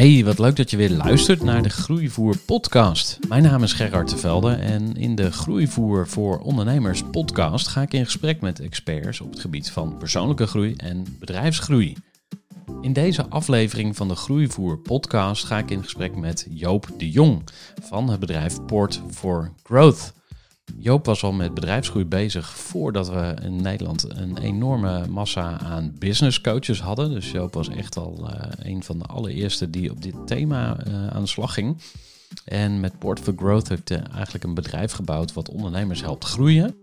Hey, wat leuk dat je weer luistert naar de Groeivoer podcast. Mijn naam is Gerard Tevelde en in de Groeivoer voor Ondernemers podcast ga ik in gesprek met experts op het gebied van persoonlijke groei en bedrijfsgroei. In deze aflevering van de Groeivoer podcast ga ik in gesprek met Joop de Jong van het bedrijf Port for Growth. Joop was al met bedrijfsgroei bezig voordat we in Nederland een enorme massa aan business coaches hadden. Dus Joop was echt al eh, een van de allereerste die op dit thema eh, aan de slag ging. En met Port for Growth heeft hij eigenlijk een bedrijf gebouwd wat ondernemers helpt groeien.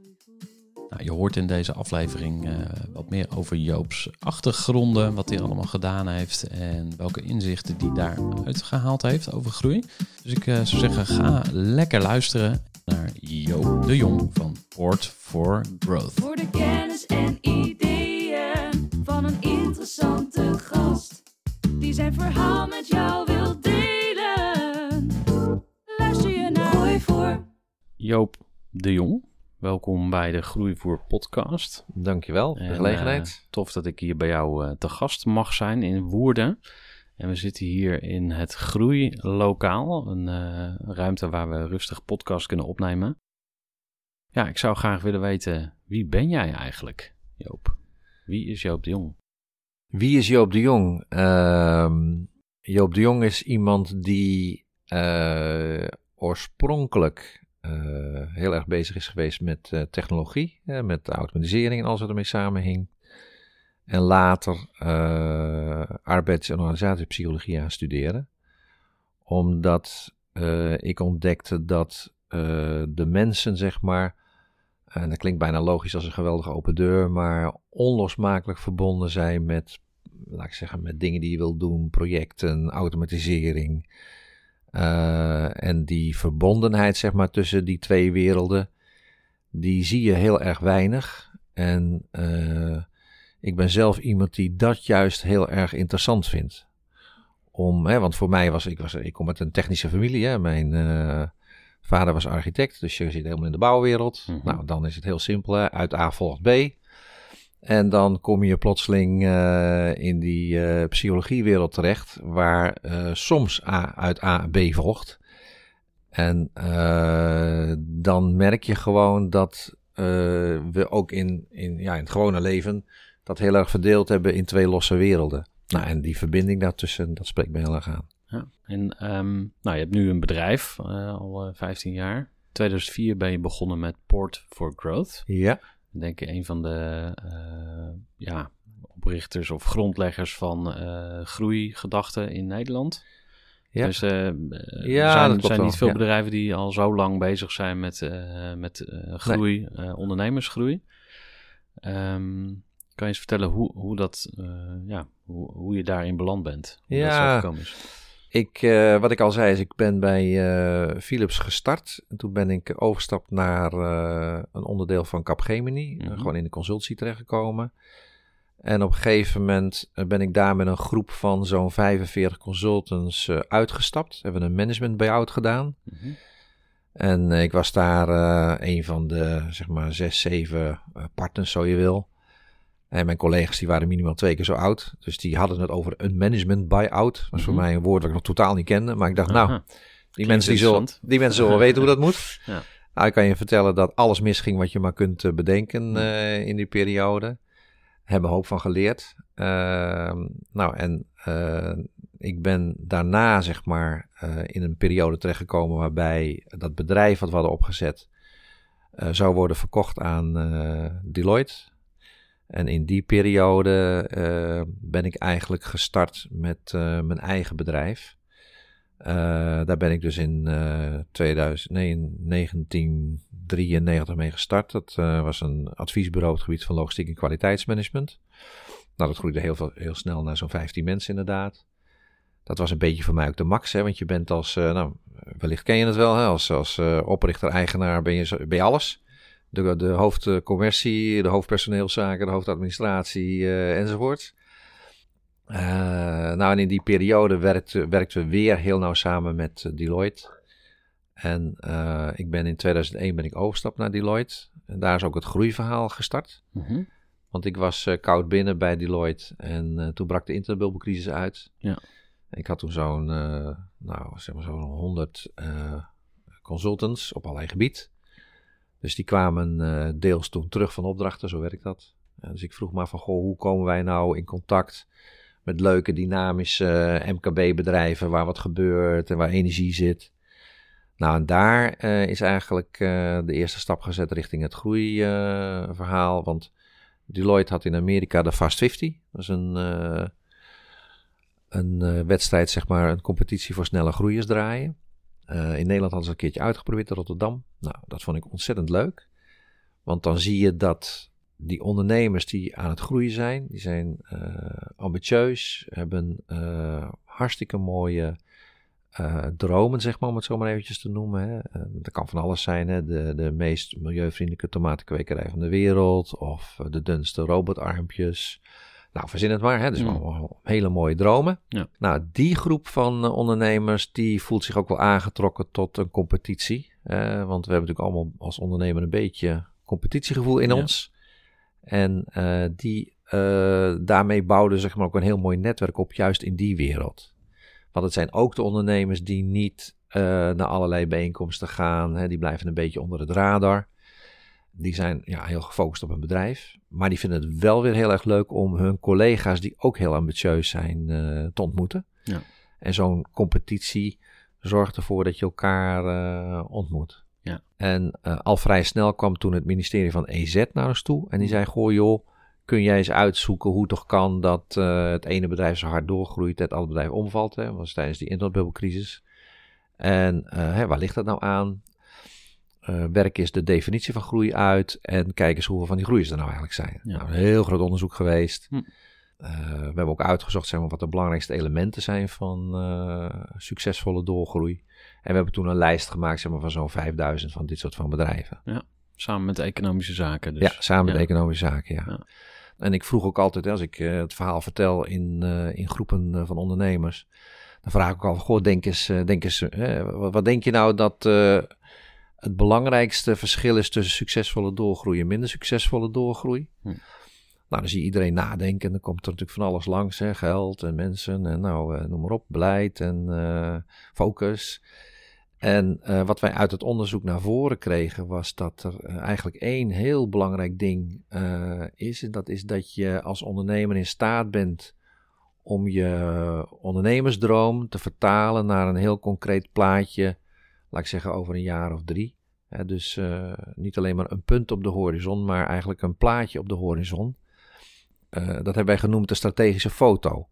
Nou, je hoort in deze aflevering eh, wat meer over Joop's achtergronden, wat hij allemaal gedaan heeft en welke inzichten hij daaruit gehaald heeft over groei. Dus ik zou zeggen, ga lekker luisteren naar Joop de Jong van Port for Growth. Voor de kennis en ideeën van een interessante gast. Die zijn verhaal met jou wil delen. Luister je naar Gooi voor. Joop de Jong, welkom bij de Groeivoer podcast. Dankjewel voor de En, gelegenheid. eh, tof dat ik hier bij jou eh, te gast mag zijn in Woerden. En we zitten hier in het Groeilokaal, een eh, ruimte waar we rustig podcast kunnen opnemen. Ja, ik zou graag willen weten, wie ben jij eigenlijk, Joop? Wie is Joop de Jong? Wie is Joop de Jong? Ehm, Joop de Jong is iemand die eh, oorspronkelijk eh, heel erg bezig is geweest met technologie, met automatisering en alles wat ermee samenhing. En later eh, arbeids- en organisatiepsychologie aan studeren. Omdat eh, ik ontdekte dat eh, de mensen, zeg maar, en dat klinkt bijna logisch als een geweldige open deur, maar onlosmakelijk verbonden zijn met, laat ik zeggen, met dingen die je wil doen, projecten, automatisering. En die verbondenheid, zeg maar, tussen die twee werelden, die zie je heel erg weinig. En ik ben zelf iemand die dat juist heel erg interessant vindt. Om, hè, want voor mij was ik, was, ik kom uit een technische familie. Hè, mijn eh, vader was architect, dus je zit helemaal in de bouwwereld. Mhm. Nou, dan is het heel simpel. Hè, uit A volgt B. En dan kom je plotseling eh, in die eh, psychologiewereld terecht, waar soms A uit A B volgt. En dan merk je gewoon dat we ook in, in, ja, in het gewone leven dat heel erg verdeeld hebben in twee losse werelden. Nou, en die verbinding daartussen, dat spreekt me heel erg aan. Ja. En ehm, nou, je hebt nu een bedrijf, eh, al eh, 15 jaar. 2004 ben je begonnen met Port for Growth. Ja, Ik denk een van de eh, ja, oprichters of grondleggers van eh groeigedachten in Nederland. Ja. Dus eh, eh, Ja, er zijn, dat zijn niet wel, veel ja. bedrijven die al zo lang bezig zijn met, eh, met eh, groei, eh, ondernemersgroei. Ehm, kan je eens vertellen hoe, hoe, dat, eh, ja, hoe, hoe je daarin beland bent? Hoe dat Ja. gekomen is? ik, eh, wat ik al zei, is ik ben bij eh, Philips gestart. En toen ben ik overgestapt naar een onderdeel van Capgemini. Mhm. gewoon in de consultie terechtgekomen. En op een gegeven moment ben ik daar met een groep van zo'n 45 consultants uitgestapt. Hebben een management buyout gedaan. Mhm. En ik was daar een van de, zeg maar, zes, zeven partners, zo je wil. En mijn collega's die waren minimaal twee keer zo oud. Dus die hadden het over een management buy-out. Dat was voor Mhm. mij een woord dat ik nog totaal niet kende. Maar ik dacht, nou, die mensen, die, zullen, die mensen zullen weten hoe dat moet. Ja. Nou, ik kan je vertellen dat alles misging wat je maar kunt eh, bedenken eh, in die periode. Hebben hoop van geleerd. Ehm, nou, en eh, ik ben daarna, zeg maar, in een periode terechtgekomen waarbij dat bedrijf wat we hadden opgezet zou worden verkocht aan Deloitte. En in die periode eh, ben ik eigenlijk gestart met eh, mijn eigen bedrijf. Eh, daar ben ik dus in eh 2000, nee, in 1993 mee gestart. Dat was een adviesbureau op het gebied van logistiek en kwaliteitsmanagement. Nou, dat groeide heel, veel, heel snel naar zo'n 15 mensen inderdaad. Dat was een beetje voor mij ook de max, hè, want je bent als, nou, wellicht ken je het wel, hè, als, als oprichter-eigenaar ben je, ben je alles. De, de hoofdcommercie, de hoofdpersoneelszaken, de hoofdadministratie eh, enzovoort. Eh, nou, en in die periode werkten werkten we weer heel nauw samen met eh, Deloitte. En ik ben in 2001 ben ik overgestapt naar Deloitte. En daar is ook het groeiverhaal gestart. Mhm. Want ik was koud binnen bij Deloitte en toen brak de internetbubbelcrisis uit. Ja. Ik had toen zo'n, nou zeg maar zo'n 100 eh, consultants op allerlei gebied. Dus die kwamen eh, deels toen terug van opdrachten, zo werkt dat. Dus ik vroeg maar van, goh, hoe komen wij nou in contact met leuke, dynamische eh, MKB-bedrijven waar wat gebeurt en waar energie zit. Nou, en daar eh, is eigenlijk de eerste stap gezet richting het groeiverhaal. want Deloitte had in Amerika de Fast 50. Dat is een, een wedstrijd, zeg maar, een competitie voor snelle groeiers draaien. Eh, in Nederland hadden ze een keertje uitgeprobeerd in Rotterdam. Nou, dat vond ik ontzettend leuk. Want dan zie je dat die ondernemers die aan het groeien zijn, die zijn eh, ambitieus, hebben eh, hartstikke mooie dromen, zeg maar, om het zo maar eventjes te noemen. Hè. Dat kan van alles zijn, hè. De, de meest milieuvriendelijke tomatenkwekerij van de wereld, of de dunste robotarmpjes. Nou, verzin het maar, hè. Dus Mm. allemaal hele mooie dromen. Ja. Nou, die groep van eh, ondernemers, die voelt zich ook wel aangetrokken tot een competitie. Eh, want we hebben natuurlijk allemaal als ondernemer een beetje competitiegevoel in Ja. ons. En eh, die, daarmee bouwden zeg maar ook een heel mooi netwerk op, juist in die wereld. Want het zijn ook de ondernemers die niet naar allerlei bijeenkomsten gaan. Hè, die blijven een beetje onder het radar. Die zijn ja, heel gefocust op hun bedrijf. Maar die vinden het wel weer heel erg leuk om hun collega's, die ook heel ambitieus zijn, eh, te ontmoeten. Ja. En zo'n competitie zorgt ervoor dat je elkaar eh, ontmoet. Ja. En eh, al vrij snel kwam toen het ministerie van EZ naar ons toe. En die zei, goh joh, kun jij eens uitzoeken hoe het toch kan dat het ene bedrijf zo hard doorgroeit, het andere bedrijf omvalt. Hè? Dat was tijdens die internetbubbelcrisis. En hè, waar ligt dat nou aan? Eh, werk is de definitie van groei uit en kijk eens hoeveel van die groeiers er nou eigenlijk zijn. Ja. Nou, een heel groot onderzoek geweest. Hm. Eh, we hebben ook uitgezocht zeg maar, wat de belangrijkste elementen zijn van eh, succesvolle doorgroei. En we hebben toen een lijst gemaakt zeg maar, van zo'n 5000 van dit soort van bedrijven. Samen met de economische zaken. Dus. ja, samen met ja. economische zaken, ja. Ja. En ik vroeg ook altijd, als ik het verhaal vertel in, in groepen van ondernemers, dan vraag ik ook al, goh, denk eens, denk eens wat, wat denk je nou dat het belangrijkste verschil is tussen succesvolle doorgroei en minder succesvolle doorgroei? Hm. Nou, dan zie je iedereen nadenken en dan komt er natuurlijk van alles langs, hè, geld en mensen en nou, eh, noem maar op, beleid en eh, focus. En eh, wat wij uit het onderzoek naar voren kregen was dat er eigenlijk één heel belangrijk ding is. En dat is dat je als ondernemer in staat bent om je ondernemersdroom te vertalen naar een heel concreet plaatje, laat ik zeggen over een jaar of drie. Dus eh, niet alleen maar een punt op de horizon, maar eigenlijk een plaatje op de horizon. Eh, dat hebben wij genoemd de strategische foto.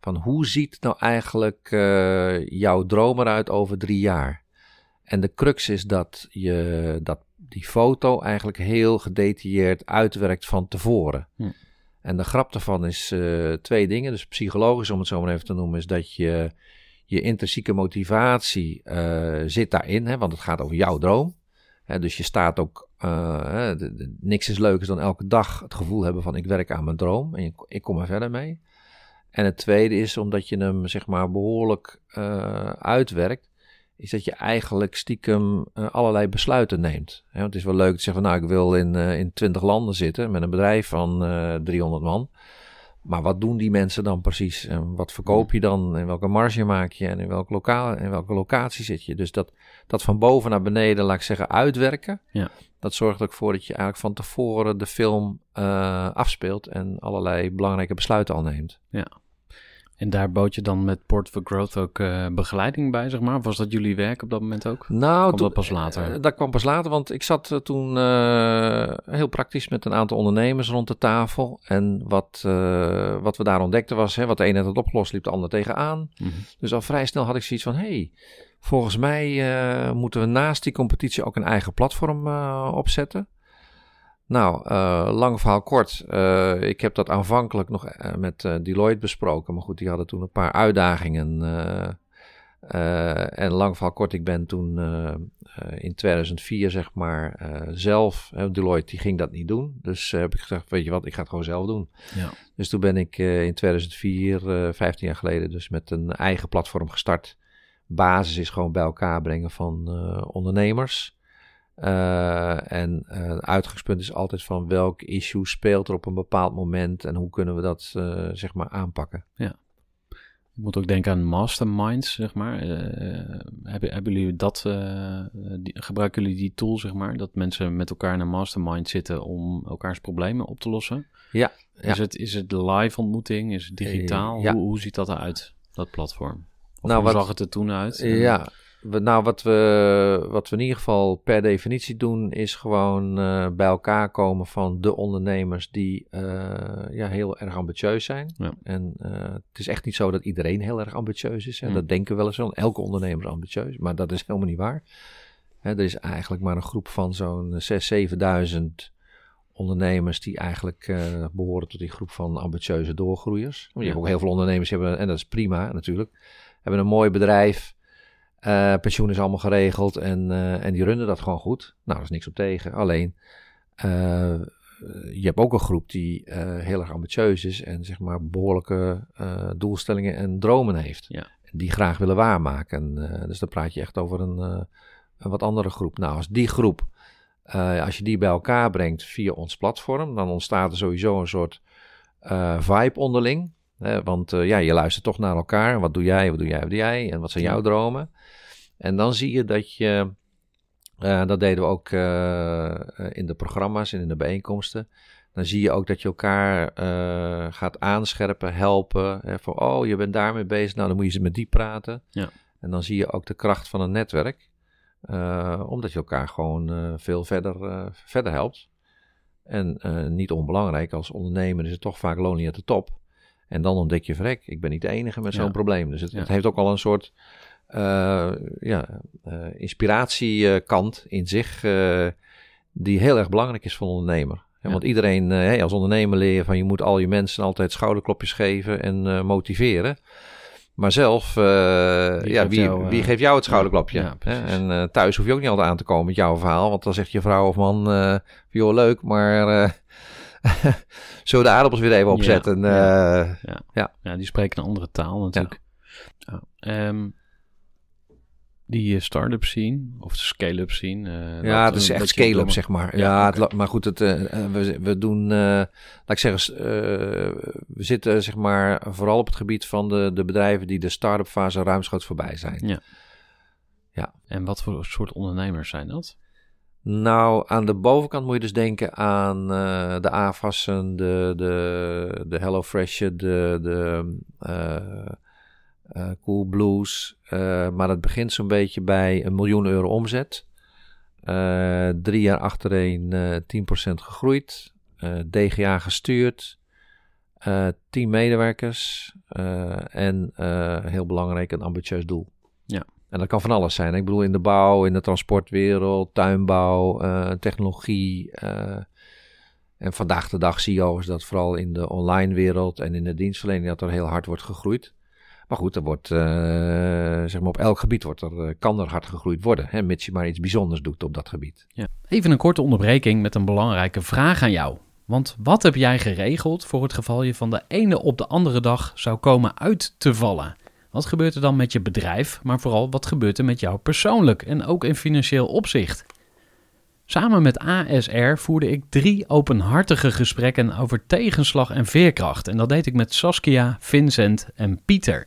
Van hoe ziet nou eigenlijk eh, jouw droom eruit over drie jaar? En de crux is dat je dat die foto eigenlijk heel gedetailleerd uitwerkt van tevoren. Hm. En de grap daarvan is twee dingen. Dus psychologisch, om het zo maar even te noemen, is dat je je intrinsieke motivatie zit daarin, hè, want het gaat over jouw droom. Dus je staat ook, eh, niks is leukers dan elke dag het gevoel hebben van ik werk aan mijn droom en ik, kom er verder mee. En het tweede is omdat je hem zeg maar behoorlijk eh, uitwerkt, is dat je eigenlijk stiekem eh, allerlei besluiten neemt. Want het is wel leuk te zeggen van nou, ik wil in, in 20 landen zitten met een bedrijf van eh 300 man. Maar wat doen die mensen dan precies? En wat verkoop je dan? En welke marge maak je? En in welke, lokaal, in welke locatie zit je? Dus dat, dat van boven naar beneden, laat ik zeggen, uitwerken. Ja. Dat zorgt ook voor dat je eigenlijk van tevoren de film eh, afspeelt en allerlei belangrijke besluiten al neemt. En daar bood je dan met Port for Growth ook eh, begeleiding bij, zeg maar? Of was dat jullie werk op dat moment ook? Nou, Kwam dat pas later? eh, dat kwam pas later, want ik zat eh, toen heel praktisch met een aantal ondernemers rond de tafel. En wat, wat we daar ontdekten was, hè, wat de ene had het opgelost, liep de ander tegenaan. Mhm. Dus al vrij snel had ik zoiets van, hey, volgens mij moeten we naast die competitie ook een eigen platform opzetten. Nou, eh, lang verhaal kort. eh, ik heb dat aanvankelijk nog eh, met Deloitte besproken. Maar goed, die hadden toen een paar uitdagingen. en lang verhaal kort, ik ben toen in 2004 zeg maar zelf, Deloitte die ging dat niet doen. Dus heb ik gezegd, weet je wat, ik ga het gewoon zelf doen. Ja. Dus toen ben ik in 2004, eh 15 jaar geleden, dus met een eigen platform gestart. Basis is gewoon bij elkaar brengen van ondernemers. Eh, en eh, het uitgangspunt is altijd van welk issue speelt er op een bepaald moment en hoe kunnen we dat eh, zeg maar aanpakken. Ik moet ook denken aan masterminds, zeg maar. Hebben, hebben jullie dat, die, gebruiken jullie die tool, zeg maar? Dat mensen met elkaar in een mastermind zitten om elkaars problemen op te lossen? Ja, Is, het, is het live ontmoeting? Is het digitaal? Ja. hoe, hoe ziet dat eruit, dat platform? Of Nou, hoe wat- zag het er toen uit? Ja, we, nou wat we, wat we in ieder geval per definitie doen is gewoon eh, bij elkaar komen van de ondernemers die eh, ja, heel erg ambitieus zijn. Ja. En eh, het is echt niet zo dat iedereen heel erg ambitieus is. Hè. Mm. Dat denken we wel eens wel. Elke ondernemer is ambitieus, maar dat is helemaal niet waar. Hè, er is eigenlijk maar een groep van zo'n 6.000, 7.000 ondernemers die eigenlijk eh, behoren tot die groep van ambitieuze doorgroeiers. Want Je hebt ook heel veel ondernemers die hebben, en dat is prima natuurlijk, hebben een mooi bedrijf. Eh, pensioen is allemaal geregeld en, eh, en die runnen dat gewoon goed. Nou, daar is niks op tegen. Alleen, eh, je hebt ook een groep die heel erg ambitieus is en zeg maar behoorlijke eh, doelstellingen en dromen heeft. Ja. Die graag willen waarmaken. Eh, dus dan praat je echt over een, een wat andere groep. Nou, als die groep, als je die bij elkaar brengt via ons platform, dan ontstaat er sowieso een soort vibe onderling. Want ja, je luistert toch naar elkaar. Wat doe jij, wat doe jij, wat doe jij? En wat zijn jouw dromen? En dan zie je dat je, eh, dat deden we ook eh, in de programma's en in de bijeenkomsten. Dan zie je ook dat je elkaar eh, gaat aanscherpen, helpen. Hè, van, oh, je bent daarmee bezig, nou dan moet je eens met die praten. Ja. En dan zie je ook de kracht van een netwerk. eh, omdat je elkaar gewoon eh, veel verder, eh, verder helpt. En eh, niet onbelangrijk, als ondernemer is het toch vaak lonely at the top. En dan ontdek je, vrek, ik ben niet de enige met zo'n Ja. probleem. Dus het, Ja. het heeft ook al een soort eh, ja, eh, inspiratiekant in zich, eh, die heel erg belangrijk is voor een ondernemer. Ja. Want iedereen, eh, hey, als ondernemer leer je van je moet al je mensen altijd schouderklopjes geven en eh, motiveren. Maar zelf, eh, Wie ja, geeft wie, jou, eh, wie geeft jou het schouderklopje? ja, hè? precies. en eh, thuis hoef je ook niet altijd aan te komen met jouw verhaal. Want dan zegt je vrouw of man, eh joh leuk, maar eh zullen we de aardappels weer even opzetten? ja. Eh, Ja, die spreken een andere taal natuurlijk. Ja. Die eh, start-up scene, of de scale-up scene. eh, Ja, dat het is echt scale-up, zeg maar. Ja, Ja, maar goed, het, eh, we, we doen, eh, laat ik zeggen, we zitten zeg maar vooral op het gebied van de, de bedrijven die de start-up fase ruimschoots voorbij zijn. En wat voor soort ondernemers zijn dat? Nou, aan de bovenkant moet je dus denken aan de AFAS'en, de, de, de HelloFresh'en, de, de eh Cool Blues. eh, maar het begint zo'n beetje bij een miljoen euro omzet. Eh, drie jaar achtereen eh 10% gegroeid. DGA gestuurd. eh 10 medewerkers. en heel belangrijk, een ambitieus doel. Ja. En dat kan van alles zijn. Ik bedoel in de bouw, in de transportwereld, tuinbouw, technologie. en vandaag de dag zie je overigens dat vooral in de online wereld en in de dienstverlening dat er heel hard wordt gegroeid. Maar goed, er wordt, eh, zeg maar op elk gebied wordt er, eh, kan er hard gegroeid worden. Hè, mits je maar iets bijzonders doet op dat gebied. Even een korte onderbreking met een belangrijke vraag aan jou. Want wat heb jij geregeld voor het geval je van de ene op de andere dag zou komen uit te vallen? Wat gebeurt er dan met je bedrijf, maar vooral wat gebeurt er met jou persoonlijk en ook in financieel opzicht? Samen met ASR voerde ik drie openhartige gesprekken over tegenslag en veerkracht. En dat deed ik met Saskia, Vincent en Pieter.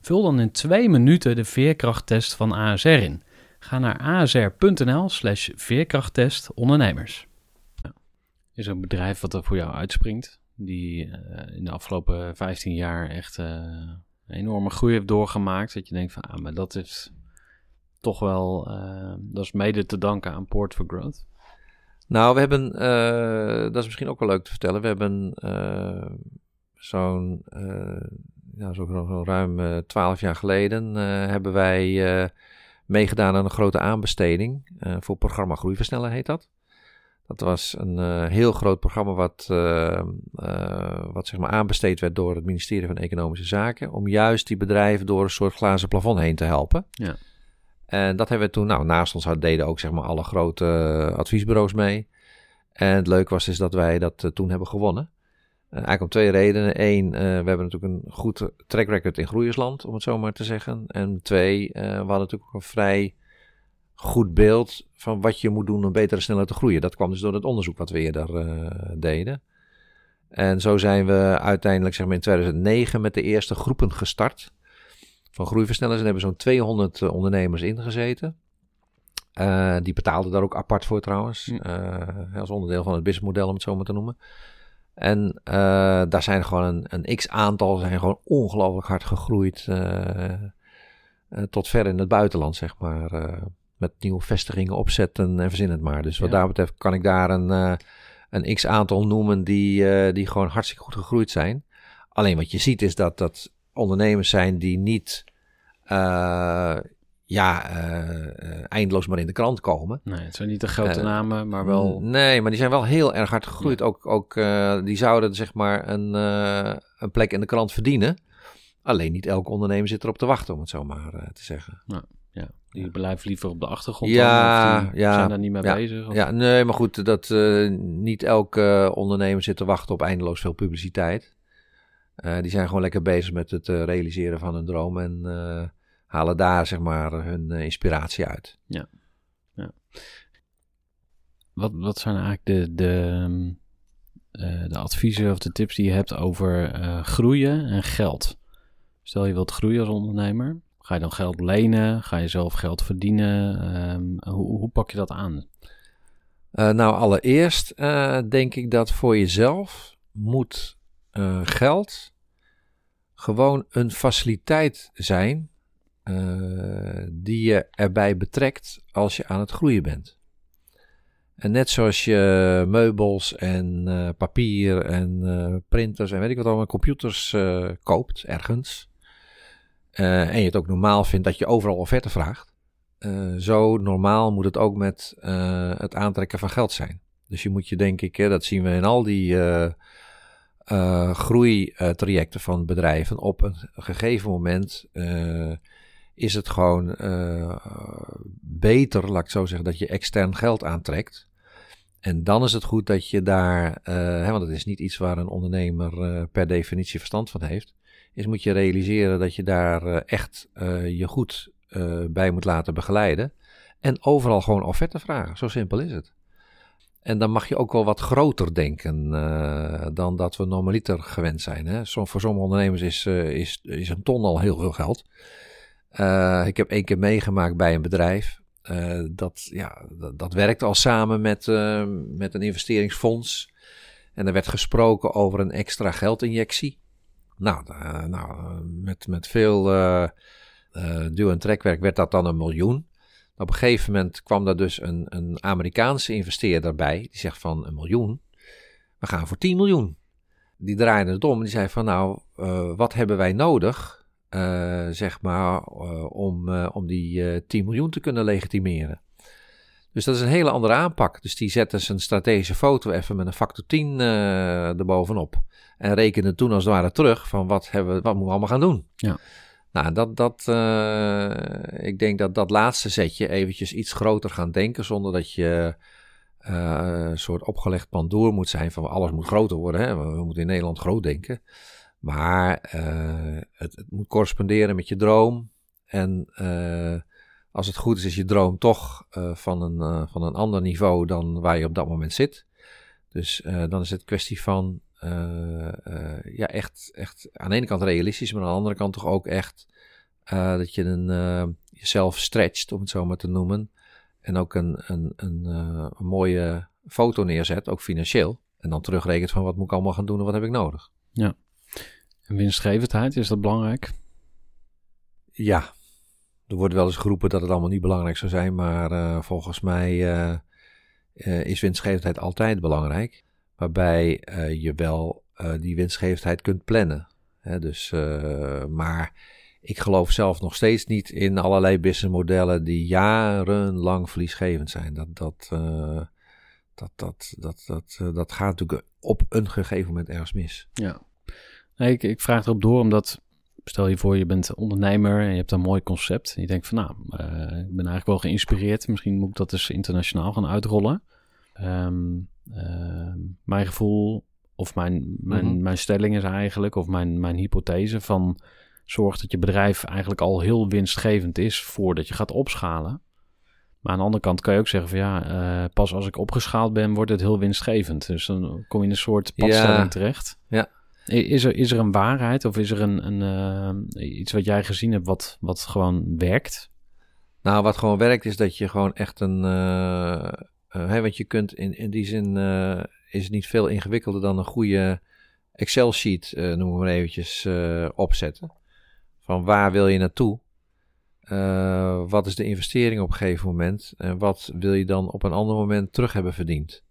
Vul dan in twee minuten de veerkrachttest van ASR in. Ga naar asr.nl slash veerkrachttest ondernemers. Is er een bedrijf wat er voor jou uitspringt, die uh, in de afgelopen 15 jaar echt uh, een enorme groei heeft doorgemaakt, dat je denkt van, ah, maar dat is toch wel, uh, dat is mede te danken aan Port for Growth? Nou, we hebben, dat is misschien ook wel leuk te vertellen, we hebben zo'n zo, zo ruim twaalf jaar geleden hebben wij meegedaan aan een grote aanbesteding voor programma Groeiversnellen heet dat. Dat was een uh, heel groot programma wat, uh, uh, wat zeg maar aanbesteed werd door het ministerie van Economische Zaken. Om juist die bedrijven door een soort glazen plafond heen te helpen. Ja. En dat hebben we toen, nou naast ons deden ook zeg maar alle grote adviesbureaus mee. En het leuke was is dat wij dat toen hebben gewonnen. Eigenlijk om twee redenen. Eén, we hebben natuurlijk een goed track record in groeiersland, om het zo maar te zeggen. En twee, we hadden natuurlijk ook een vrij goed beeld van wat je moet doen om beter en sneller te groeien. Dat kwam dus door het onderzoek wat we eerder uh, deden. En zo zijn we uiteindelijk zeg maar in 2009 met de eerste groepen gestart van groeiversnellers. En hebben zo'n 200 uh, ondernemers ingezeten. Uh, die betaalden daar ook apart voor trouwens. als onderdeel van het businessmodel om het zo maar te noemen. En daar zijn gewoon een, een x-aantal zijn gewoon ongelooflijk hard gegroeid. tot ver in het buitenland, zeg maar met nieuwe vestigingen opzetten en verzin het maar. Dus wat daar betreft kan ik daar een, een x-aantal noemen die, die gewoon hartstikke goed gegroeid zijn. Alleen wat je ziet is dat dat ondernemers zijn die niet uh, ja, eindeloos maar in de krant komen. Nee, het zijn niet de grote namen, maar wel... Nee, maar die zijn wel heel erg hard gegroeid. Ja. Ook, ook die zouden zeg maar een, een plek in de krant verdienen. Alleen niet elke ondernemer zit erop te wachten, om het zo maar te zeggen. Ja. Ja, die blijven liever op de achtergrond. Ja, dan, die ja. zijn daar niet mee ja, bezig. Of? Ja, nee, maar goed, dat niet elke ondernemer zit te wachten op eindeloos veel publiciteit. Die zijn gewoon lekker bezig met het realiseren van hun droom en halen daar zeg maar hun inspiratie uit. Ja. ja. Wat, wat zijn eigenlijk de, de, de adviezen of de tips die je hebt over groeien en geld? Stel je wilt groeien als ondernemer. Ga je dan geld lenen? Ga je zelf geld verdienen? Um, hoe, hoe, pak je dat aan? Uh, nou, allereerst uh, denk ik dat voor jezelf moet uh, geld gewoon een faciliteit zijn die je erbij betrekt als je aan het groeien bent. En net zoals je meubels en papier en printers en weet ik wat allemaal, computers koopt ergens uh, en je het ook normaal vindt dat je overal offerte vraagt. Uh, zo normaal moet het ook met uh, het aantrekken van geld zijn. Dus je moet je denk ik, hè, dat zien we in al die groeitrajecten van bedrijven. Op een gegeven moment is het gewoon beter, laat ik zo zeggen, dat je extern geld aantrekt. En dan is het goed dat je daar, hè, want het is niet iets waar een ondernemer per definitie verstand van heeft is moet je realiseren dat je daar echt je goed bij moet laten begeleiden. En overal gewoon offerte vragen. Zo simpel is het. En dan mag je ook wel wat groter denken dan dat we normaliter gewend zijn. Hè? Voor sommige ondernemers is, is, is een ton al heel veel geld. Ik heb één keer meegemaakt bij een bedrijf. dat, ja, dat, werkte al samen met, met een investeringsfonds. En er werd gesproken over een extra geldinjectie. Nou, nou met, met veel duw- en trekwerk werd dat dan een miljoen. Op een gegeven moment kwam daar dus een, een Amerikaanse investeerder bij. Die zegt van een miljoen, we gaan voor 10 miljoen. Die draaide het om en die zei van nou, wat hebben wij nodig eh, zeg maar, eh, om, eh, om die eh 10 miljoen te kunnen legitimeren. Dus dat is een hele andere aanpak. Dus die zetten zijn strategische foto even met een factor 10 eh erbovenop. En rekenen toen als het ware terug van wat, hebben we, wat moeten we allemaal gaan doen. Ja. Nou, dat, dat, ik denk dat dat laatste zetje eventjes iets groter gaan denken, zonder dat je een soort opgelegd pandoor moet zijn van alles moet groter worden. Hè? We, we moeten in Nederland groot denken. Maar eh, het, het moet corresponderen met je droom. En eh, als het goed is, is je droom toch eh, van, een, van een ander niveau dan waar je op dat moment zit. Dus dan is het kwestie van ja, echt, echt aan de ene kant realistisch, maar aan de andere kant toch ook echt dat je een, jezelf stretcht, om het zo maar te noemen. En ook een, een, een, een mooie foto neerzet, ook financieel. En dan terugrekent van wat moet ik allemaal gaan doen en wat heb ik nodig. En winstgevendheid, is dat belangrijk? Ja, er wordt wel eens geroepen dat het allemaal niet belangrijk zou zijn, maar eh, volgens mij eh, eh, is winstgevendheid altijd belangrijk. Waarbij je wel die winstgevendheid kunt plannen. Hè, dus, maar ik geloof zelf nog steeds niet in allerlei businessmodellen die jarenlang verliesgevend zijn. Dat, dat, dat, dat, dat, dat, dat gaat natuurlijk op een gegeven moment ergens mis. Ja. Nee, ik, ik vraag erop door omdat, stel je voor je bent ondernemer en je hebt een mooi concept. En je denkt van nou, eh, ik ben eigenlijk wel geïnspireerd. Misschien moet ik dat dus internationaal gaan uitrollen. Ehm, ehm, mijn gevoel of mijn, mijn, Mhm. mijn stelling is eigenlijk, of mijn, mijn hypothese van zorg dat je bedrijf eigenlijk al heel winstgevend is voordat je gaat opschalen. Maar aan de andere kant kan je ook zeggen van ja, eh, pas als ik opgeschaald ben, wordt het heel winstgevend. Dus dan kom je in een soort Ja. padstelling terecht. Ja. Is er, is er een waarheid of is er een, een, eh, iets wat jij gezien hebt wat, wat gewoon werkt? Nou, wat gewoon werkt is dat je gewoon echt een. eh, eh, want je kunt in, in die zin. is niet veel ingewikkelder dan een goede Excel-sheet, noem maar eventjes, opzetten. Van waar wil je naartoe? Wat is de investering op een gegeven moment? En wat wil je dan op een ander moment terug hebben verdiend?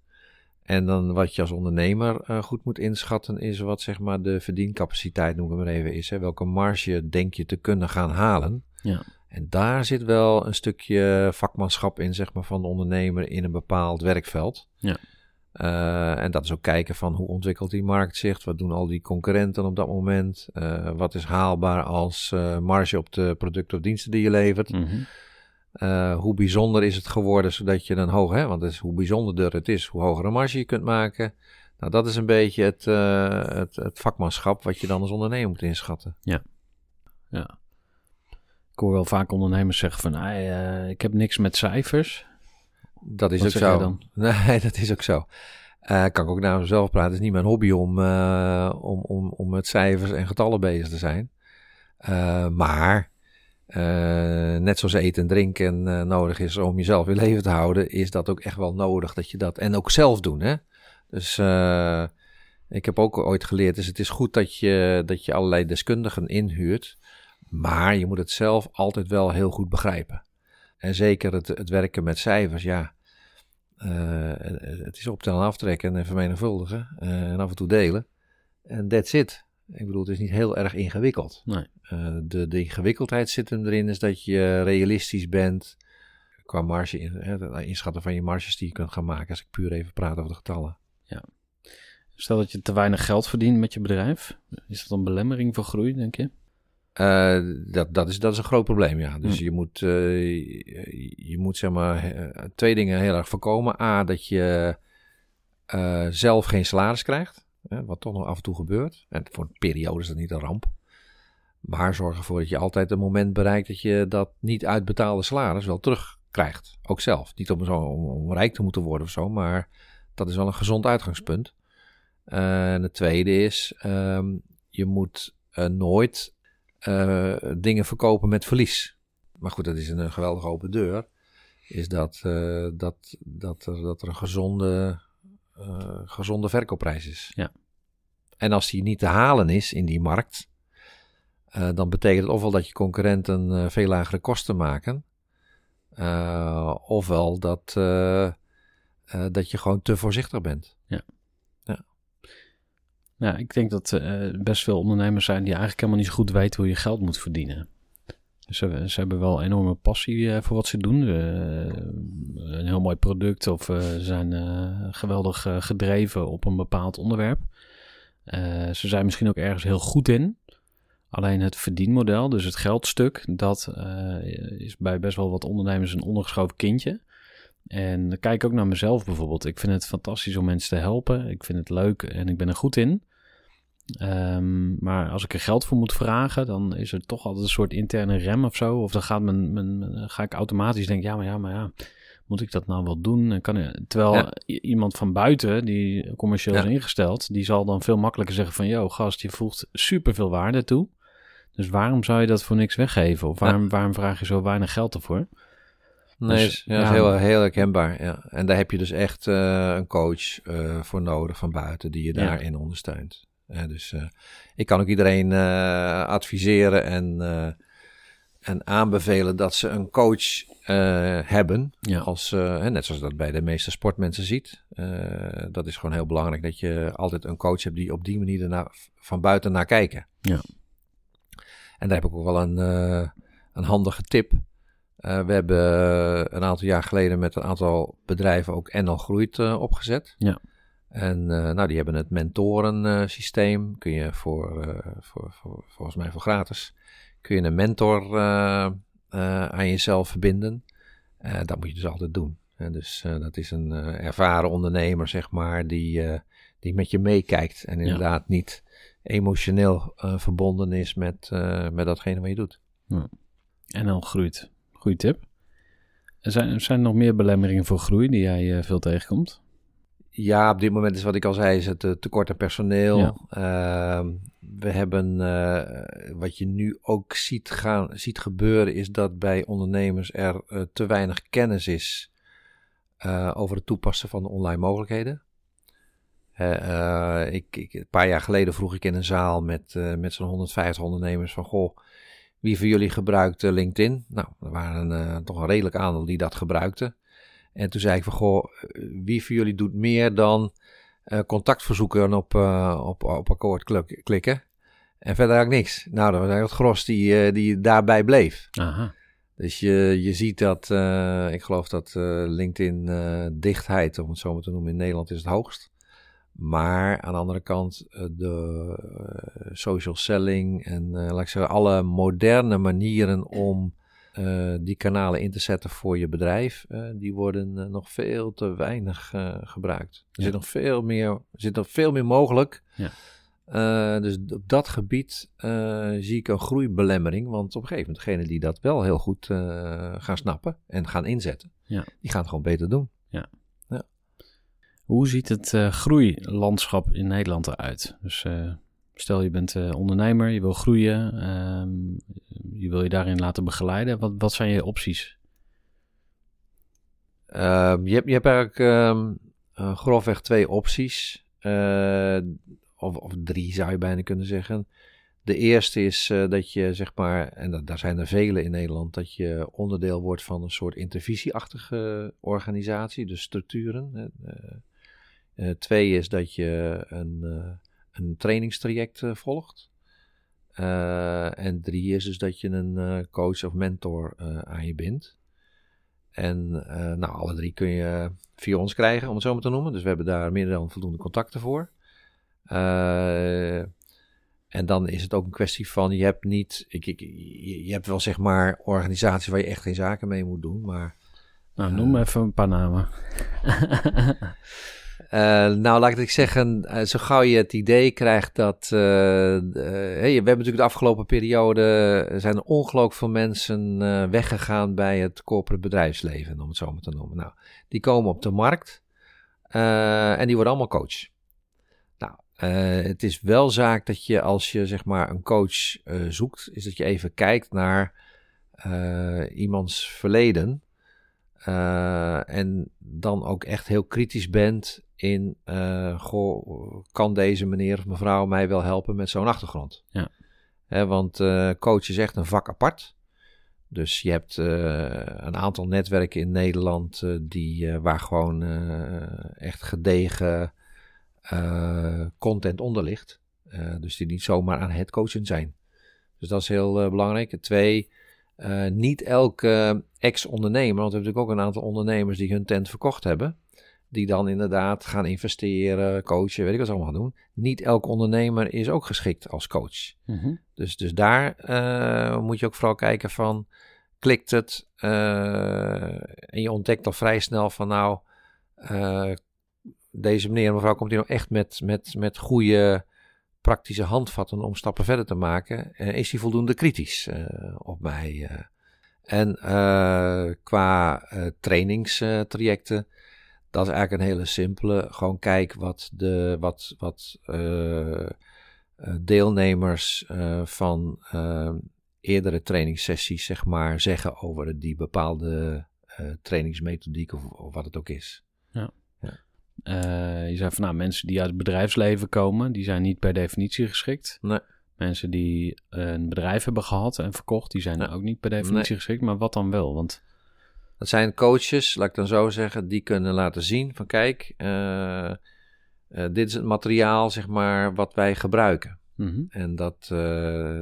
En dan wat je als ondernemer eh, goed moet inschatten is wat zeg maar de verdiencapaciteit, noem ik maar even, is. Hè? Welke marge denk je te kunnen gaan halen? Ja. En daar zit wel een stukje vakmanschap in, zeg maar, van de ondernemer in een bepaald werkveld. Ja. Eh, en dat is ook kijken van hoe ontwikkelt die markt zich, wat doen al die concurrenten op dat moment, Eh, wat is haalbaar als marge op de producten of diensten die je levert. Mhm. Eh, hoe bijzonder is het geworden, zodat je een hoog, hè, want het is, hoe bijzonderder het is, hoe hogere marge je kunt maken. Nou, dat is een beetje het, eh, het, het vakmanschap wat je dan als ondernemer moet inschatten. Ja. Ik hoor wel vaak ondernemers zeggen van ah, eh, ik heb niks met cijfers. Dat is Wat ook zo. dan? Nee, dat is ook zo. Kan ik ook naar mezelf praten. Het is niet mijn hobby om, om, om, om met cijfers en getallen bezig te zijn. Maar net zoals eten en drinken eh, nodig is om jezelf in leven te houden, is dat ook echt wel nodig dat je dat en ook zelf doen. Hè? Dus eh, ik heb ook ooit geleerd, dus het is goed dat je, dat je allerlei deskundigen inhuurt, maar je moet het zelf altijd wel heel goed begrijpen. En zeker het, het werken met cijfers, ja. Eh, het is optellen, aftrekken en vermenigvuldigen. eh, en af en toe delen. En that's it. Ik bedoel, het is niet heel erg ingewikkeld. Nee. Eh, de, de ingewikkeldheid zit hem erin, is dat je realistisch bent qua marge, in, hè, het inschatten van je marges die je kunt gaan maken. Als ik puur even praat over de getallen. Stel dat je te weinig geld verdient met je bedrijf. Is dat een belemmering voor groei, denk je? Eh, dat, dat, is, dat is een groot probleem, ja. Dus Hm. je moet, eh, je, je moet zeg maar twee dingen heel erg voorkomen. A, dat je zelf geen salaris krijgt, wat toch nog af en toe gebeurt. En voor een periode is dat niet een ramp. Maar zorg ervoor dat je altijd een moment bereikt dat je dat niet uitbetaalde salaris wel terugkrijgt. Ook zelf. Niet om, rijk te moeten worden of zo, maar dat is wel een gezond uitgangspunt. Eh, en het tweede is, ehm, je moet eh, nooit eh, dingen verkopen met verlies. Maar goed, dat is een, geweldige open deur. Is dat, dat, dat, er, dat er een gezonde, eh, gezonde verkoopprijs is. Ja. En als die niet te halen is in die markt, eh, dan betekent het ofwel dat je concurrenten eh, veel lagere kosten maken, ofwel dat, dat je gewoon te voorzichtig bent. Ja, ik denk dat uh, best veel ondernemers zijn die eigenlijk helemaal niet zo goed weten hoe je geld moet verdienen. Ze, ze hebben wel enorme passie uh, voor wat ze doen. Uh, een heel mooi product of ze zijn geweldig gedreven op een bepaald onderwerp. ze zijn misschien ook ergens heel goed in. Alleen het verdienmodel, dus het geldstuk, dat is bij best wel wat ondernemers een ondergeschoven kindje. En kijk ook naar mezelf bijvoorbeeld. Ik vind het fantastisch om mensen te helpen. Ik vind het leuk en ik ben er goed in. Um, maar als ik er geld voor moet vragen, dan is er toch altijd een soort interne rem of zo. Of dan gaat mijn, mijn, ga ik automatisch denken, ja, maar ja, maar ja, moet ik dat nou wel doen? kan, terwijl iemand van buiten, die commercieel is ingesteld, die zal dan veel makkelijker zeggen van, yo, gast, je voegt super veel waarde toe. Dus waarom zou je dat voor niks weggeven? Of waarom, waarom vraag je zo weinig geld ervoor? Nee, dus, ja, is heel, heel herkenbaar. Ja. En daar heb je dus echt uh, een coach uh, voor nodig van buiten die je daarin ondersteunt. Dus uh, ik kan ook iedereen adviseren en, en aanbevelen dat ze een coach hebben. Ja. Als, net zoals dat bij de meeste sportmensen ziet. dat is gewoon heel belangrijk dat je altijd een coach hebt die op die manier van buiten naar kijken. Ja. En daar heb ik ook wel een, een handige tip. Uh, we hebben een aantal jaar geleden met een aantal bedrijven ook NL Groeit uh, opgezet. Ja. En nou, die hebben het mentorensysteem. Kun je voor, voor, voor, volgens mij voor gratis, kun je een mentor aan jezelf verbinden. dat moet je dus altijd doen. En dus dat is een ervaren ondernemer, zeg maar, die, die met je meekijkt. En inderdaad ja. niet emotioneel verbonden is met, met datgene wat je doet. Ja. NL Groeit. Goeie tip. Er zijn, zijn er nog meer belemmeringen voor groei die jij uh, veel tegenkomt? Ja, op dit moment is wat ik al zei, is het uh, tekort aan personeel. Ja. Uh, we hebben, uh, wat je nu ook ziet, gaan, ziet gebeuren, is dat bij ondernemers er te weinig kennis is over het toepassen van de online mogelijkheden. Ik, ik, een paar jaar geleden vroeg ik in een zaal met, met zo'n 150 ondernemers van, goh, wie van jullie gebruikt LinkedIn? Nou, er waren toch een redelijk aantal die dat gebruikten. En toen zei ik van, goh, wie van jullie doet meer dan uh, contactverzoeken op, uh, op, op akkoord klikken? En verder eigenlijk niks. Nou, dat was eigenlijk het gros die, die daarbij bleef. Aha. Dus je, je ziet dat, ik geloof dat LinkedIn dichtheid, om het zo maar te noemen, in Nederland is het hoogst. Maar aan de andere kant, eh, de social selling en laat ik zeggen, alle moderne manieren om uh, die kanalen in te zetten voor je bedrijf, die worden nog veel te weinig gebruikt. Er zit nog veel meer, er zit nog veel meer mogelijk. Ja. dus op dat gebied zie ik een groeibelemmering. Want op een gegeven moment, degenen die dat wel heel goed gaan snappen en gaan inzetten, ja. die gaan het gewoon beter doen. Ja. Hoe ziet het groeilandschap in Nederland eruit? Dus stel je bent uh, ondernemer, je wil groeien, um, je wil je daarin laten begeleiden. Wat, wat zijn je opties? Ehm, je, hebt, je hebt eigenlijk um, grofweg twee opties. Of, of, drie zou je bijna kunnen zeggen. De eerste is dat je, zeg maar, en daar zijn er vele in Nederland, dat je onderdeel wordt van een soort intervisieachtige organisatie, dus structuren. Twee is dat je een, een trainingstraject uh, volgt. en drie is dus dat je een coach of mentor aan je bindt. En nou, alle drie kun je via ons krijgen, om het zo maar te noemen. Dus we hebben daar meer dan voldoende contacten voor. en dan is het ook een kwestie van, je hebt niet, ik, ik, je hebt wel zeg maar organisaties waar je echt geen zaken mee moet doen, maar... Nou, noem even een paar namen. Uh, nou, laat ik zeggen, uh, zo gauw je het idee krijgt dat. Hey, we hebben natuurlijk de afgelopen periode. Er zijn ongelooflijk veel mensen weggegaan bij het corporate bedrijfsleven, om het zo maar te noemen. Nou, die komen op de markt en die worden allemaal coach. Nou, het is wel zaak dat je als je zeg maar een coach zoekt, is dat je even kijkt naar iemands verleden. En dan ook echt heel kritisch bent in, uh, goh, kan deze meneer of mevrouw mij wel helpen met zo'n achtergrond? Ja. want uh, coach is echt een vak apart. Dus je hebt een aantal netwerken in Nederland die, waar gewoon echt gedegen eh, content onder ligt. Eh, dus die niet zomaar aan het coachen zijn. Dus dat is heel eh, belangrijk. Twee, eh, niet elke ex-ondernemer, want we hebben natuurlijk ook een aantal ondernemers die hun tent verkocht hebben. Die dan inderdaad gaan investeren, coachen, weet ik wat ze allemaal gaan doen. Niet elke ondernemer is ook geschikt als coach. Mhm. Dus, dus daar eh, moet je ook vooral kijken van, klikt het? eh, en je ontdekt al vrij snel van nou, eh, deze meneer en mevrouw komt hier nou echt met, met, met goede praktische handvatten om stappen verder te maken. Eh, is hij voldoende kritisch op mij? En qua trainingstrajecten, dat is eigenlijk een hele simpele. Gewoon kijk wat de wat, wat eh, eh, deelnemers eh, van eerdere trainingssessies, zeg maar, zeggen over die bepaalde trainingsmethodiek of, of wat het ook is. Eh, je zei van nou, mensen die uit het bedrijfsleven komen, die zijn niet per definitie geschikt. Nee. Mensen die een bedrijf hebben gehad en verkocht, die zijn Ja. ook niet per definitie geschikt. Maar wat dan wel? Want Dat zijn coaches, laat ik dan zo zeggen, die kunnen laten zien van kijk, eh, eh, dit is het materiaal, zeg maar, wat wij gebruiken. mhm, En dat, eh,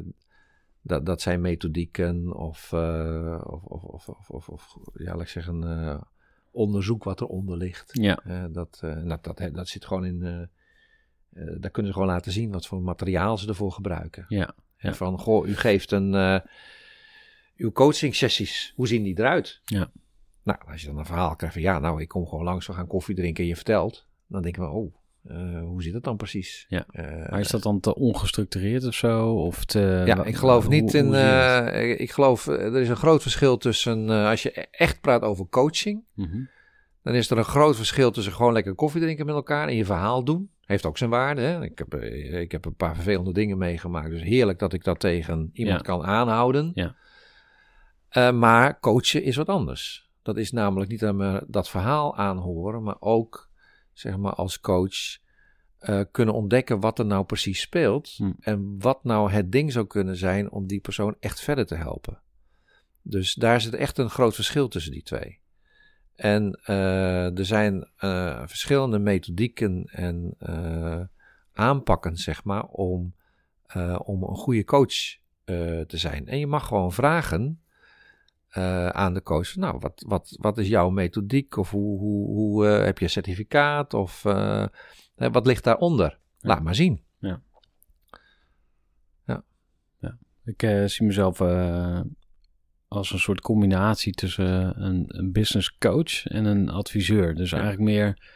dat, dat zijn methodieken of, of, of, of, of, of, ja, laat ik zeggen, onderzoek wat eronder ligt. ja, dat, nou, dat, dat zit gewoon in, daar kunnen ze gewoon laten zien wat voor materiaal ze ervoor gebruiken. ja, En Ja. van, goh, u geeft een, uw coaching sessies, hoe zien die eruit? Ja. Nou, als je dan een verhaal krijgt van, ja, nou, ik kom gewoon langs, we gaan koffie drinken en je vertelt. Dan denken we, oh, eh, hoe zit het dan precies? Ja. Eh, maar is dat dan te ongestructureerd of zo? Of te, ja, ik geloof hoe- niet in. eh, ik geloof, er is een groot verschil tussen. als je echt praat over coaching, Mhm, dan is er een groot verschil tussen gewoon lekker koffie drinken met elkaar en je verhaal doen. Heeft ook zijn waarde. Hè? Ik, heb, ik heb een paar vervelende dingen meegemaakt. Dus heerlijk dat ik dat tegen iemand Ja. kan aanhouden. Ja. Maar coachen is wat anders. Dat is namelijk niet alleen maar dat verhaal aanhoren, maar ook zeg maar als coach eh, kunnen ontdekken wat er nou precies speelt. Hm. En wat nou het ding zou kunnen zijn om die persoon echt verder te helpen. Dus daar zit echt een groot verschil tussen die twee. En eh, er zijn eh, verschillende methodieken en aanpakken, zeg maar, om, om een goede coach te zijn. En je mag gewoon vragen eh, aan de coach: Nou, wat, wat, wat is jouw methodiek? Of hoe, hoe, hoe eh, heb je een certificaat? Of eh, wat ligt daaronder? Laat maar zien. Ik eh, zie mezelf als een soort combinatie tussen een, een business coach en een adviseur. Dus Ja. eigenlijk meer.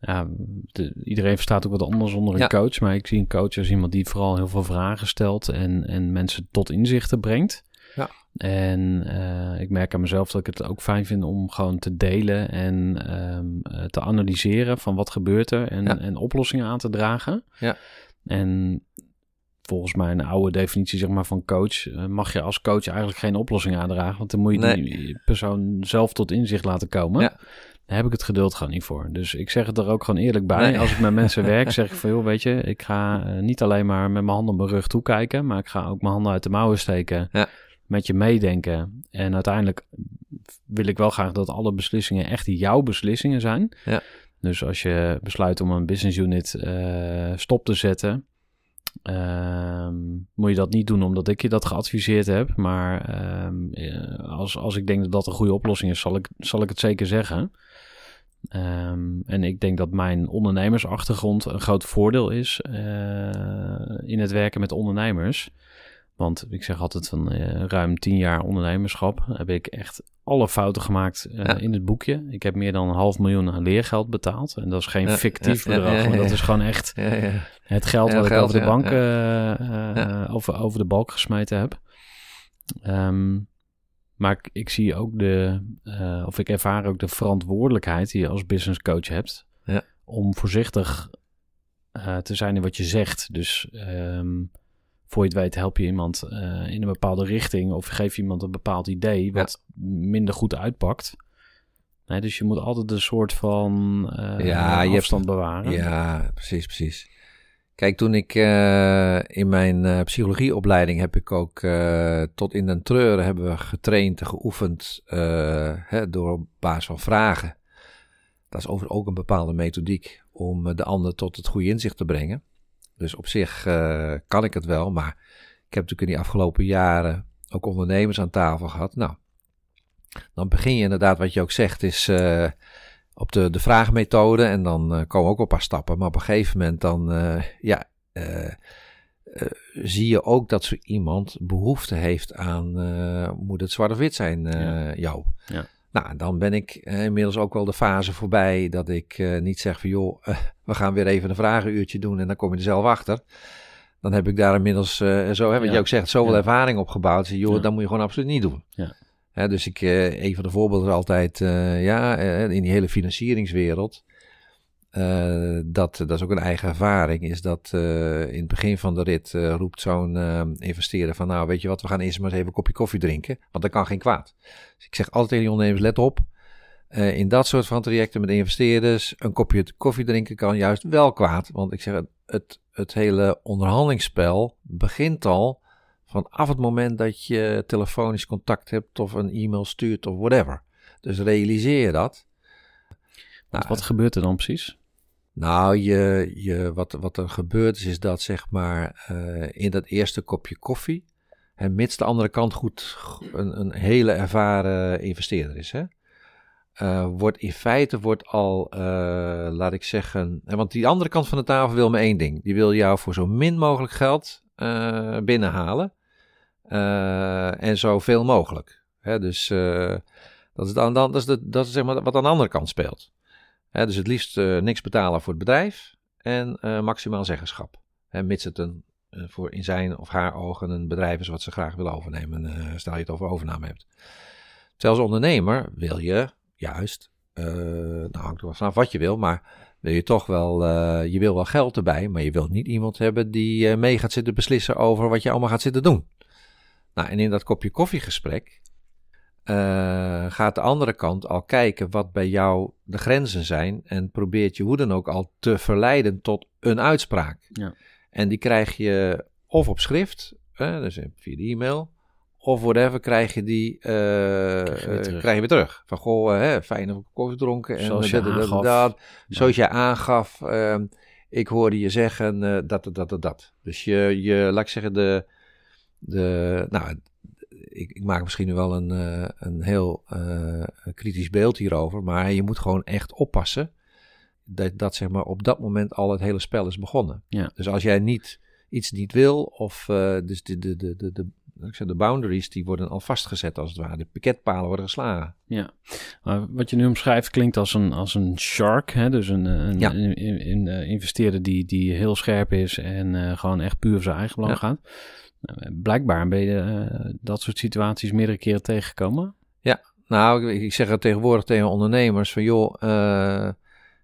Ja, de- iedereen verstaat ook wat anders onder een Ja. coach. Maar ik zie een coach als iemand die vooral heel veel vragen stelt en, en mensen tot inzichten brengt. En eh, ik merk aan mezelf dat ik het ook fijn vind om gewoon te delen en ehm, eh, te analyseren van wat gebeurt er en, Ja. en oplossingen aan te dragen. Ja. En volgens mij een oude definitie zeg maar, van coach, eh, mag je als coach eigenlijk geen oplossing aandragen. Want dan moet je Nee. die persoon zelf tot inzicht laten komen. Ja. Daar heb ik het geduld gewoon niet voor. Dus ik zeg het er ook gewoon eerlijk bij. Nee. Als ik met mensen werk, zeg ik van joh, weet je, ik ga niet alleen maar met mijn handen op mijn rug toekijken, maar ik ga ook mijn handen uit de mouwen steken. Ja. Met je meedenken. En uiteindelijk wil ik wel graag dat alle beslissingen echt jouw beslissingen zijn. Ja. Dus als je besluit om een business unit eh, stop te zetten, ehm, moet je dat niet doen omdat ik je dat geadviseerd heb. Maar ehm, eh, als, als ik denk dat dat een goede oplossing is, zal ik, zal ik het zeker zeggen. Ehm, en ik denk dat mijn ondernemersachtergrond een groot voordeel is eh, in het werken met ondernemers. Want ik zeg altijd van eh, ruim tien jaar ondernemerschap heb ik echt alle fouten gemaakt eh, Ja. in het boekje. Ik heb meer dan een half miljoen aan leergeld betaald. En dat is geen Ja, fictief ja, bedrag, maar dat is gewoon echt Ja, ja. het geld wat ik geld, over de bank eh, over, over de balk gesmeten heb. Ehm, maar ik, ik zie ook de, of ik ervaar ook de verantwoordelijkheid die je als business coach hebt. Ja. Om voorzichtig te zijn in wat je zegt. Dus ehm, voor je het weet help je iemand eh, in een bepaalde richting of geef je iemand een bepaald idee wat minder goed uitpakt. Nee, dus je moet altijd een soort van eh, Ja, je hebt- afstand bewaren. Ja, precies, precies. Kijk, toen ik eh, in mijn psychologieopleiding heb ik ook tot in den treuren hebben we getraind en geoefend hè, door op basis van vragen. Dat is overigens ook een bepaalde methodiek om de ander tot het goede inzicht te brengen. Dus op zich eh, kan ik het wel, maar ik heb natuurlijk in die afgelopen jaren ook ondernemers aan tafel gehad. Nou, dan begin je inderdaad, wat je ook zegt, is eh, op de, de vraagmethode en dan eh, komen ook een paar stappen. Maar op een gegeven moment dan, ja, zie je ook dat zo iemand behoefte heeft aan, moet het zwart of wit zijn, Ja. jou. Ja. Nou, dan ben ik inmiddels ook wel de fase voorbij dat ik niet zeg van joh, we gaan weer even een vragenuurtje doen en dan kom je er zelf achter. Dan heb ik daar inmiddels, eh, zo, hè, wat je ook zegt, zoveel ervaring opgebouwd. Zeg, joh, Ja. dat moet je gewoon absoluut niet doen. Ja. Hè, dus ik, eh, een van de voorbeelden is altijd, eh, ja, in die hele financieringswereld, dat, dat is ook een eigen ervaring, is dat in het begin van de rit roept zo'n investeerder van, nou weet je wat, we gaan eerst maar eens even een kopje koffie drinken, want dat kan geen kwaad. Dus ik zeg altijd tegen die ondernemers, let op, eh, in dat soort van trajecten met investeerders, een kopje koffie drinken kan juist wel kwaad, want ik zeg, het, het, het hele onderhandelingsspel begint al vanaf het moment dat je telefonisch contact hebt of een e-mail stuurt of whatever. Dus realiseer je dat. Wat gebeurt er dan precies? Nou, je, je, wat, wat er gebeurt is, is dat zeg maar eh, in dat eerste kopje koffie, en mits de andere kant goed een, een hele ervaren investeerder is, hè, eh, wordt in feite wordt al, eh, laat ik zeggen, eh, want die andere kant van de tafel wil maar één ding. Die wil jou voor zo min mogelijk geld binnenhalen en zoveel mogelijk. Hè, dus dat is, dan, dat is, de, dat is zeg maar wat aan de andere kant speelt. Hè, dus het liefst niks betalen voor het bedrijf en maximaal zeggenschap. Hè, mits het een, voor in zijn of haar ogen een bedrijf is wat ze graag willen overnemen. stel je het over overname hebt. Als ondernemer wil je juist, eh nou hangt er wel vanaf wat je wil, maar wil je toch wel, eh, je wil wel geld erbij, maar je wilt niet iemand hebben die eh, mee gaat zitten beslissen over wat je allemaal gaat zitten doen. Nou, en in dat kopje koffiegesprek gaat de andere kant al kijken wat bij jou de grenzen zijn en probeert je hoe dan ook al te verleiden tot een uitspraak. Ja. En die krijg je of op schrift, dus via de e-mail, of whatever, krijg je die eh, Krijg je weer eh, terug. krijg je weer terug. Van goh, eh, hè, fijn dat ik koffie dronken. En Zoals je dat, dat, dat, aangaf. dat. Zoals je aangaf, ik hoorde je zeggen dat, dat, dat, dat. Dus je, je, laat ik zeggen, de, de nou, ik, ik maak misschien nu wel een, een heel kritisch beeld hierover, maar je moet gewoon echt oppassen dat, dat zeg maar op dat moment al het hele spel is begonnen. Ja. Dus als jij niet iets niet wil, of dus de, de, de, de, de, ik zeg, de boundaries die worden al vastgezet als het ware, de piketpalen worden geslagen. Ja, maar wat je nu omschrijft klinkt als een, als een shark. Hè? Dus een, een, Ja. een, een- een, eh, investeerder die, die heel scherp is en eh, gewoon echt puur voor zijn eigen belang Ja. gaat. Nou, Blijkbaar ben je eh, dat soort situaties meerdere keren tegengekomen. Nou, ik, ik zeg het tegenwoordig tegen ondernemers van joh, eh,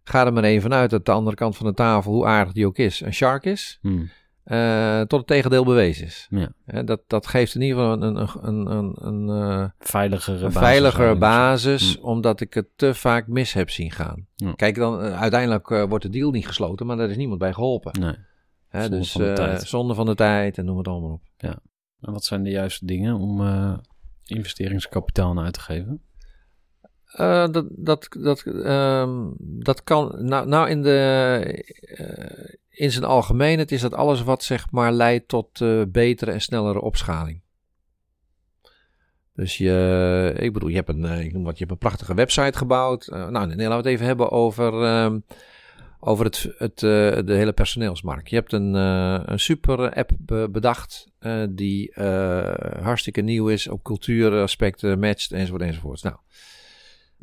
ga er maar even vanuit dat de andere kant van de tafel, hoe aardig die ook is, een shark is. Hmm. Eh, tot het tegendeel bewezen is. Ja. Dat, dat geeft in ieder geval een, een, een, een, een, eh, Veiligere basis veiliger eigenlijk. basis, Hm. omdat ik het te vaak mis heb zien gaan. Ja. Kijk, dan, eh, uiteindelijk wordt de deal niet gesloten, maar daar is niemand bij geholpen. Nee. Zonde dus van de tijd. zonde van de tijd en noem het allemaal op. En wat zijn de juiste dingen om investeringskapitaal aan uit te geven? Eh, dat, dat, dat, ehm, dat kan. Nou, nou in, de, eh, in zijn algemeenheid is dat alles wat zeg maar leidt tot eh, betere en snellere opschaling. Dus je, ik bedoel, je hebt een, ik noem wat, je hebt een prachtige website gebouwd. Nou, nee, laten we het even hebben over, ehm, over het, het, de hele personeelsmarkt. Je hebt een, een super app be- bedacht die hartstikke nieuw is, op cultuuraspecten matcht enzovoort enzovoort. Nou,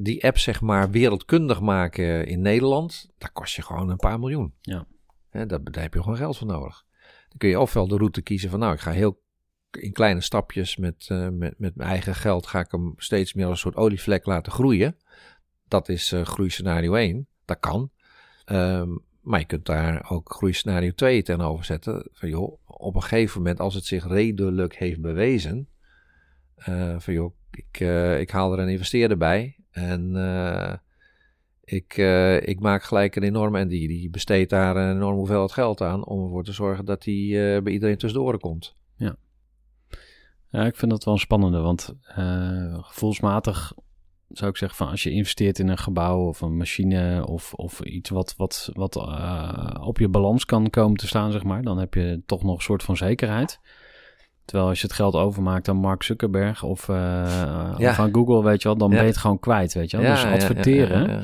die app zeg maar wereldkundig maken in Nederland, daar kost je gewoon een paar miljoen. Ja. Hè, daar, daar heb je gewoon geld voor nodig. Dan kun je ofwel de route kiezen van nou, ik ga heel in kleine stapjes met, eh, met, met mijn eigen geld ga ik hem steeds meer als een soort olievlek laten groeien. Dat is eh groeiscenario 1. Dat kan. Ehm, maar je kunt daar ook groeiscenario 2 tegenover zetten. Van joh, op een gegeven moment als het zich redelijk heeft bewezen. eh, van joh, ik, ik haal er een investeerder bij. En eh, ik, eh, ik maak gelijk een enorme, en die, die besteedt daar een enorme hoeveelheid geld aan. Om ervoor te zorgen dat die eh, bij iedereen tussendoor komt. Ja, ik vind dat wel spannende, want gevoelsmatig zou ik zeggen van als je investeert in een gebouw of een machine of, of iets wat, wat, wat op je balans kan komen te staan, zeg maar, dan heb je toch nog een soort van zekerheid. Terwijl als je het geld overmaakt aan Mark Zuckerberg of, eh, Ja. of aan Google, weet je wel, dan Ja. ben je het gewoon kwijt, weet je wel. dus ja, adverteren,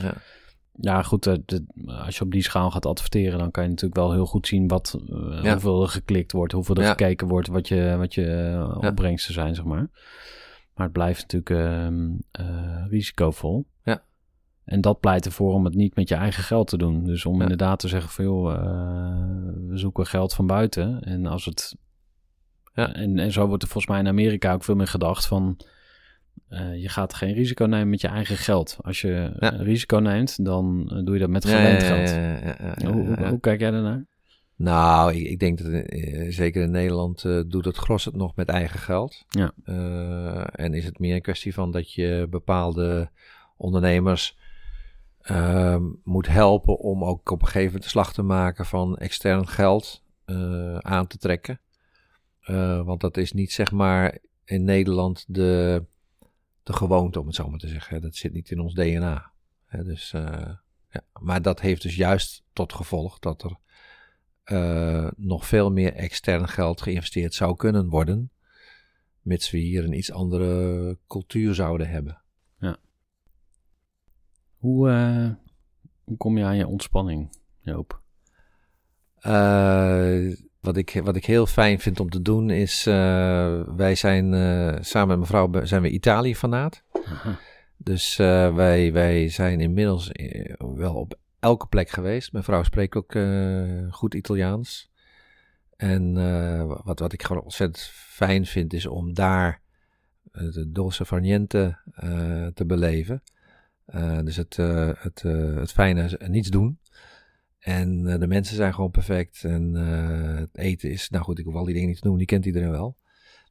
Ja, goed, eh, de- als je op die schaal gaat adverteren, dan kan je natuurlijk wel heel goed zien wat, eh, hoeveel er geklikt wordt, hoeveel er gekeken wordt, wat je, wat je eh, Ja. opbrengsten zijn, zeg maar. Maar het blijft natuurlijk ehm, eh, risicovol. Ja. En dat pleit ervoor om het niet met je eigen geld te doen. Dus om inderdaad te zeggen van joh, eh, we zoeken geld van buiten. En als het. Ja. En, en zo wordt er volgens mij in Amerika ook veel meer gedacht van. eh, je gaat geen risico nemen met je eigen geld. Als je Ja. risico neemt, dan eh, doe je dat met geleend geld. Hoe, hoe, kijk jij daarnaar? Nou, ik, ik denk dat eh, zeker in Nederland doet het gros het nog met eigen geld. Ja. En is het meer een kwestie van dat je bepaalde ondernemers ehm, moet helpen om ook op een gegeven moment de slag te maken van extern geld aan te trekken. Eh, want dat is niet zeg maar in Nederland de, de gewoonte, om het zo maar te zeggen. Dat zit niet in ons DNA. Hè, dus, eh, ja. Maar dat heeft dus juist tot gevolg dat er eh, nog veel meer extern geld geïnvesteerd zou kunnen worden, mits we hier een iets andere cultuur zouden hebben. Hoe, eh, hoe kom je aan je ontspanning, Joop? Wat, ik, wat ik heel fijn vind om te doen is, eh, wij zijn eh, samen met mijn vrouw be- zijn we Italië-fanaat. Dus eh, wij, wij zijn inmiddels wel op elke plek geweest. Mijn vrouw spreekt ook goed Italiaans. En wat, wat ik gewoon ontzettend fijn vind, is om daar de dolce far niente eh, te beleven. Dus het, het, het fijne niets doen. En eh, de mensen zijn gewoon perfect. En eh, het eten is, nou goed, ik hoef al die dingen niet te noemen, die kent iedereen wel.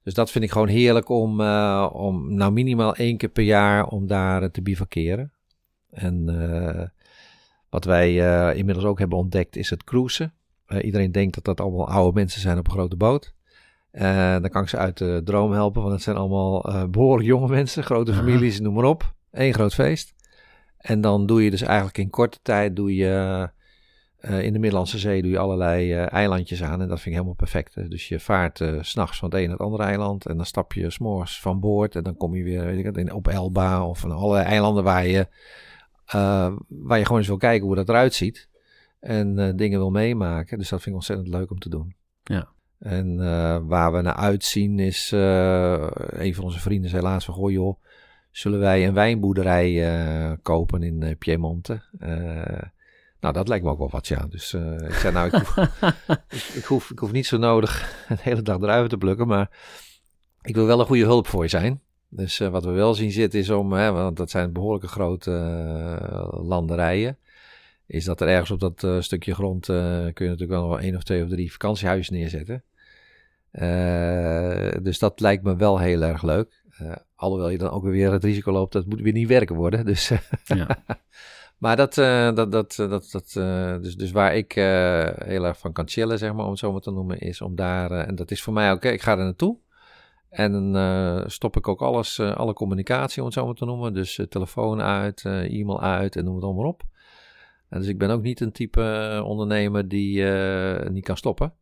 Dus dat vind ik gewoon heerlijk om, eh, om nou minimaal één keer per jaar om daar te bivakeren. En wat wij inmiddels ook hebben ontdekt is het cruisen. Iedereen denkt dat dat allemaal oude mensen zijn op een grote boot. Dan kan ik ze uit de droom helpen, want het zijn allemaal eh, behoorlijk jonge mensen, grote families, noem maar op. Eén groot feest. En dan doe je dus eigenlijk in korte tijd, doe je eh, in de Middellandse Zee doe je allerlei eh, eilandjes aan. En dat vind ik helemaal perfect. hè. Dus je vaart eh, s s'nachts van het een naar het andere eiland. En dan stap je s'morgens van boord. En dan kom je weer weet ik het, in, op Elba of van alle eilanden waar je, waar je gewoon eens wil kijken hoe dat eruit ziet. En dingen wil meemaken. Dus dat vind ik ontzettend leuk om te doen. Ja. En waar we naar uitzien is, een van onze vrienden zei laatst van, goh joh, zullen wij een wijnboerderij kopen in Piemonte? Nou, dat lijkt me ook wel wat, ja. Dus eh, ik zei, nou, ik hoef, ik, ik hoef, ik hoef niet zo nodig een hele dag druiven te plukken, maar ik wil wel een goede hulp voor je zijn. Dus eh, wat we wel zien zitten is om, hè, want dat zijn behoorlijke grote eh, landerijen, is dat er ergens op dat stukje grond kun je natuurlijk wel nog één of twee of drie vakantiehuizen neerzetten. Dus dat lijkt me wel heel erg leuk. Alhoewel je dan ook weer het risico loopt dat het moet weer niet werken worden. Dus, Ja. maar dat, eh, dat, dat, dat, dat eh, dus, dus waar ik eh, heel erg van kan chillen, zeg maar, om het zo maar te noemen, is om daar, eh, en dat is voor mij hè, ik ga er naartoe. En dan eh, stop ik ook alles, eh, alle communicatie, om het zo maar te noemen. Dus eh, telefoon uit, eh, e-mail uit en noem het allemaal op. En dus ik ben ook niet een type eh, ondernemer die eh, niet kan stoppen.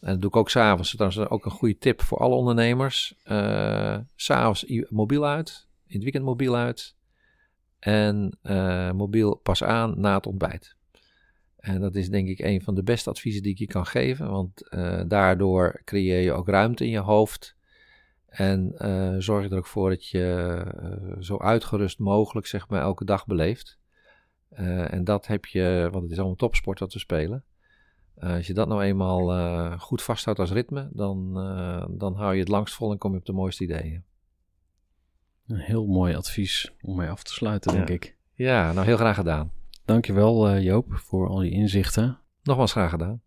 En dat doe ik ook s'avonds. Dat is ook een goede tip voor alle ondernemers. Eh, s'avonds mobiel uit, in het weekend mobiel uit. En eh, mobiel pas aan na het ontbijt. En dat is denk ik een van de beste adviezen die ik je kan geven. Want eh, daardoor creëer je ook ruimte in je hoofd. En eh, zorg je er ook voor dat je zo uitgerust mogelijk zeg maar, elke dag beleeft. En dat heb je, want het is allemaal topsport wat we spelen. Als je dat nou eenmaal goed vasthoudt als ritme, dan, dan hou je het langst vol en kom je op de mooiste ideeën. Een heel mooi advies om mee af te sluiten, denk Ja. ik. Ja, nou heel graag gedaan. Dankjewel eh Joop voor al die inzichten. Nogmaals graag gedaan.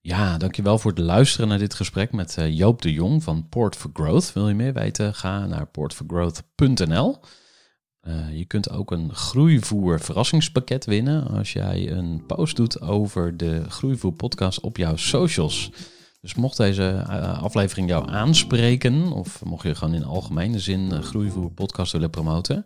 Ja, dankjewel voor het luisteren naar dit gesprek met eh, Joop de Jong van Port for Growth. Wil je meer weten? Ga naar portforgrowth.nl. Eh, je kunt ook een groeivoer verrassingspakket winnen als jij een post doet over de Groeivoer podcast op jouw socials. Dus mocht deze eh, aflevering jou aanspreken, of mocht je gewoon in algemene zin uh, Groeivoer podcast willen promoten,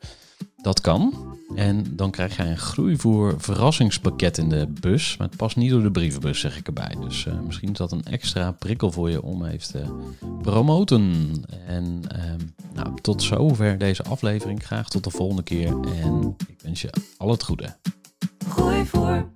dat kan. En dan krijg jij een Groeivoer verrassingspakket in de bus. Maar het past niet door de brievenbus, zeg ik erbij. Dus uh, misschien is dat een extra prikkel voor je om even te promoten. En ehm, nou, tot zover deze aflevering. Graag tot de volgende keer. En ik wens je al het goede. Groeivoer.